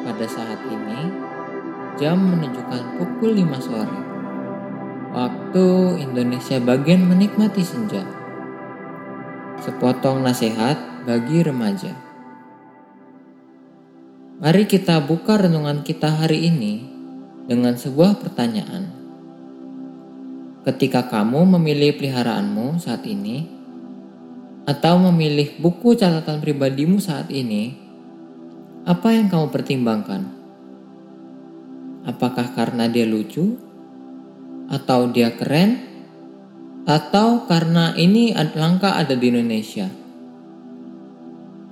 pada saat ini jam menunjukkan pukul 5 sore. Waktu Indonesia bagian menikmati senja. Sepotong nasihat bagi remaja. Mari kita buka renungan kita hari ini dengan sebuah pertanyaan. Ketika kamu memilih peliharaanmu saat ini, atau memilih buku catatan pribadimu saat ini, apa yang kamu pertimbangkan? Apakah karena dia lucu, atau dia keren, atau karena ini langka ada di Indonesia?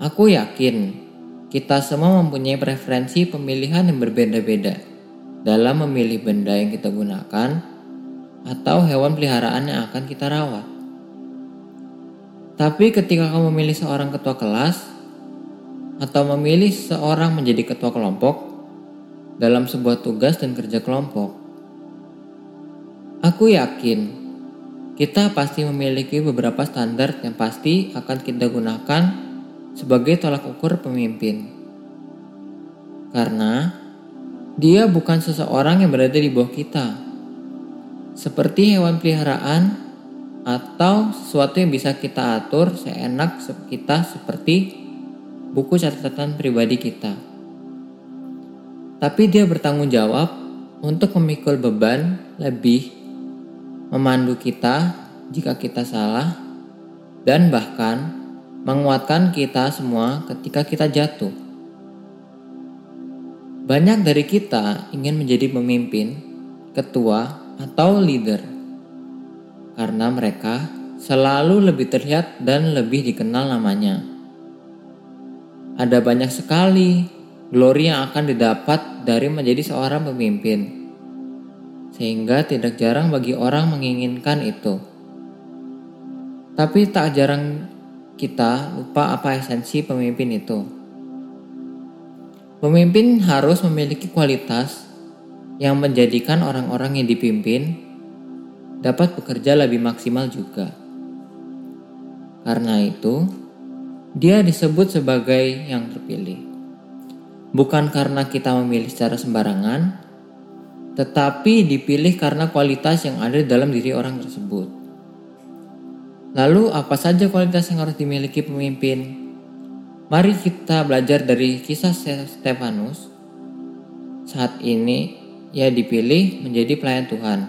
Aku yakin kita semua mempunyai preferensi pemilihan yang berbeda-beda dalam memilih benda yang kita gunakan atau hewan peliharaan yang akan kita rawat. Tapi ketika kamu memilih seorang ketua kelas atau memilih seorang menjadi ketua kelompok dalam sebuah tugas dan kerja kelompok, aku yakin kita pasti memiliki beberapa standar yang pasti akan kita gunakan sebagai tolak ukur pemimpin. Karena dia bukan seseorang yang berada di bawah kita. Seperti hewan peliharaan atau sesuatu yang bisa kita atur seenak kita seperti buku catatan pribadi kita. Tapi dia bertanggung jawab untuk memikul beban lebih, memandu kita jika kita salah, dan bahkan menguatkan kita semua ketika kita jatuh. Banyak dari kita ingin menjadi pemimpin, ketua, atau leader karena mereka selalu lebih terlihat dan lebih dikenal namanya. Ada banyak sekali glory yang akan didapat dari menjadi seorang pemimpin, sehingga tidak jarang bagi orang menginginkan itu. Tapi tak jarang kita lupa apa esensi pemimpin itu. Pemimpin harus memiliki kualitas yang menjadikan orang-orang yang dipimpin dapat bekerja lebih maksimal juga. Karena itu, dia disebut sebagai yang terpilih. Bukan karena kita memilih secara sembarangan, tetapi dipilih karena kualitas yang ada dalam diri orang tersebut. Lalu, apa saja kualitas yang harus dimiliki pemimpin? Mari kita belajar dari kisah Stefanus. Saat ini ia dipilih menjadi pelayan Tuhan.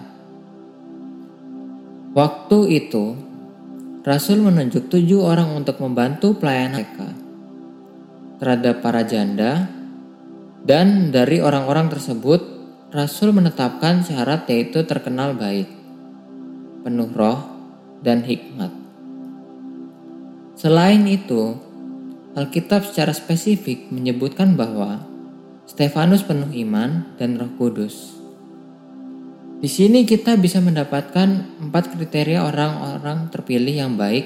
Waktu itu, Rasul menunjuk tujuh orang untuk membantu pelayanan mereka terhadap para janda, dan dari orang-orang tersebut, Rasul menetapkan syarat yaitu terkenal baik, penuh roh, dan hikmat. Selain itu, Alkitab secara spesifik menyebutkan bahwa Stefanus penuh iman dan Roh Kudus. Di sini kita bisa mendapatkan empat kriteria orang-orang terpilih yang baik,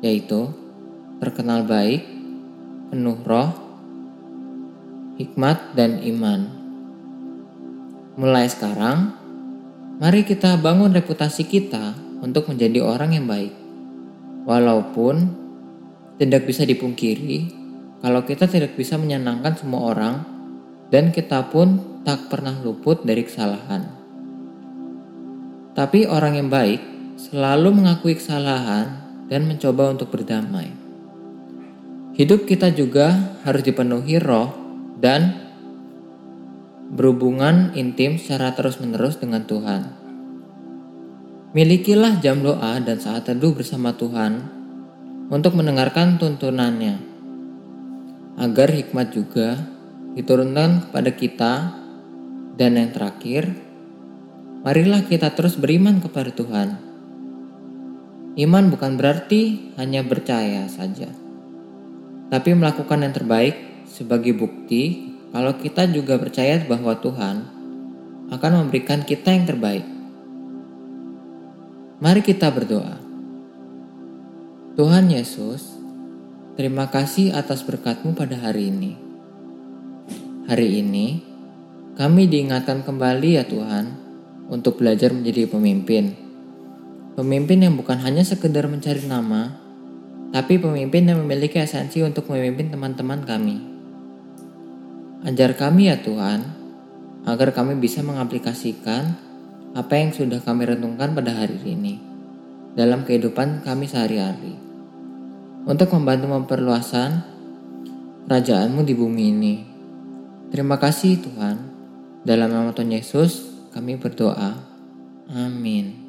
yaitu terkenal baik, penuh roh, hikmat, dan iman. Mulai sekarang, mari kita bangun reputasi kita untuk menjadi orang yang baik. Walaupun tidak bisa dipungkiri kalau kita tidak bisa menyenangkan semua orang dan kita pun tak pernah luput dari kesalahan. Tapi orang yang baik selalu mengakui kesalahan dan mencoba untuk berdamai. Hidup kita juga harus dipenuhi roh dan berhubungan intim secara terus-menerus dengan Tuhan. Milikilah jam doa dan saat teduh bersama Tuhan untuk mendengarkan tuntunannya, agar hikmat juga diturunkan kepada kita, dan yang terakhir, marilah kita terus beriman kepada Tuhan. Iman bukan berarti hanya percaya saja, tapi melakukan yang terbaik sebagai bukti kalau kita juga percaya bahwa Tuhan akan memberikan kita yang terbaik. Mari kita berdoa. Tuhan Yesus, terima kasih atas berkatmu pada hari ini. Hari ini, kami diingatkan kembali ya Tuhan, untuk belajar menjadi pemimpin. Pemimpin yang bukan hanya sekedar mencari nama, tapi pemimpin yang memiliki esensi untuk memimpin teman-teman kami. Ajar kami ya Tuhan, agar kami bisa mengaplikasikan apa yang sudah kami renungkan pada hari ini dalam kehidupan kami sehari-hari. Untuk membantu memperluasan kerajaanmu di bumi ini. Terima kasih Tuhan. Dalam nama Tuhan Yesus kami berdoa. Amin.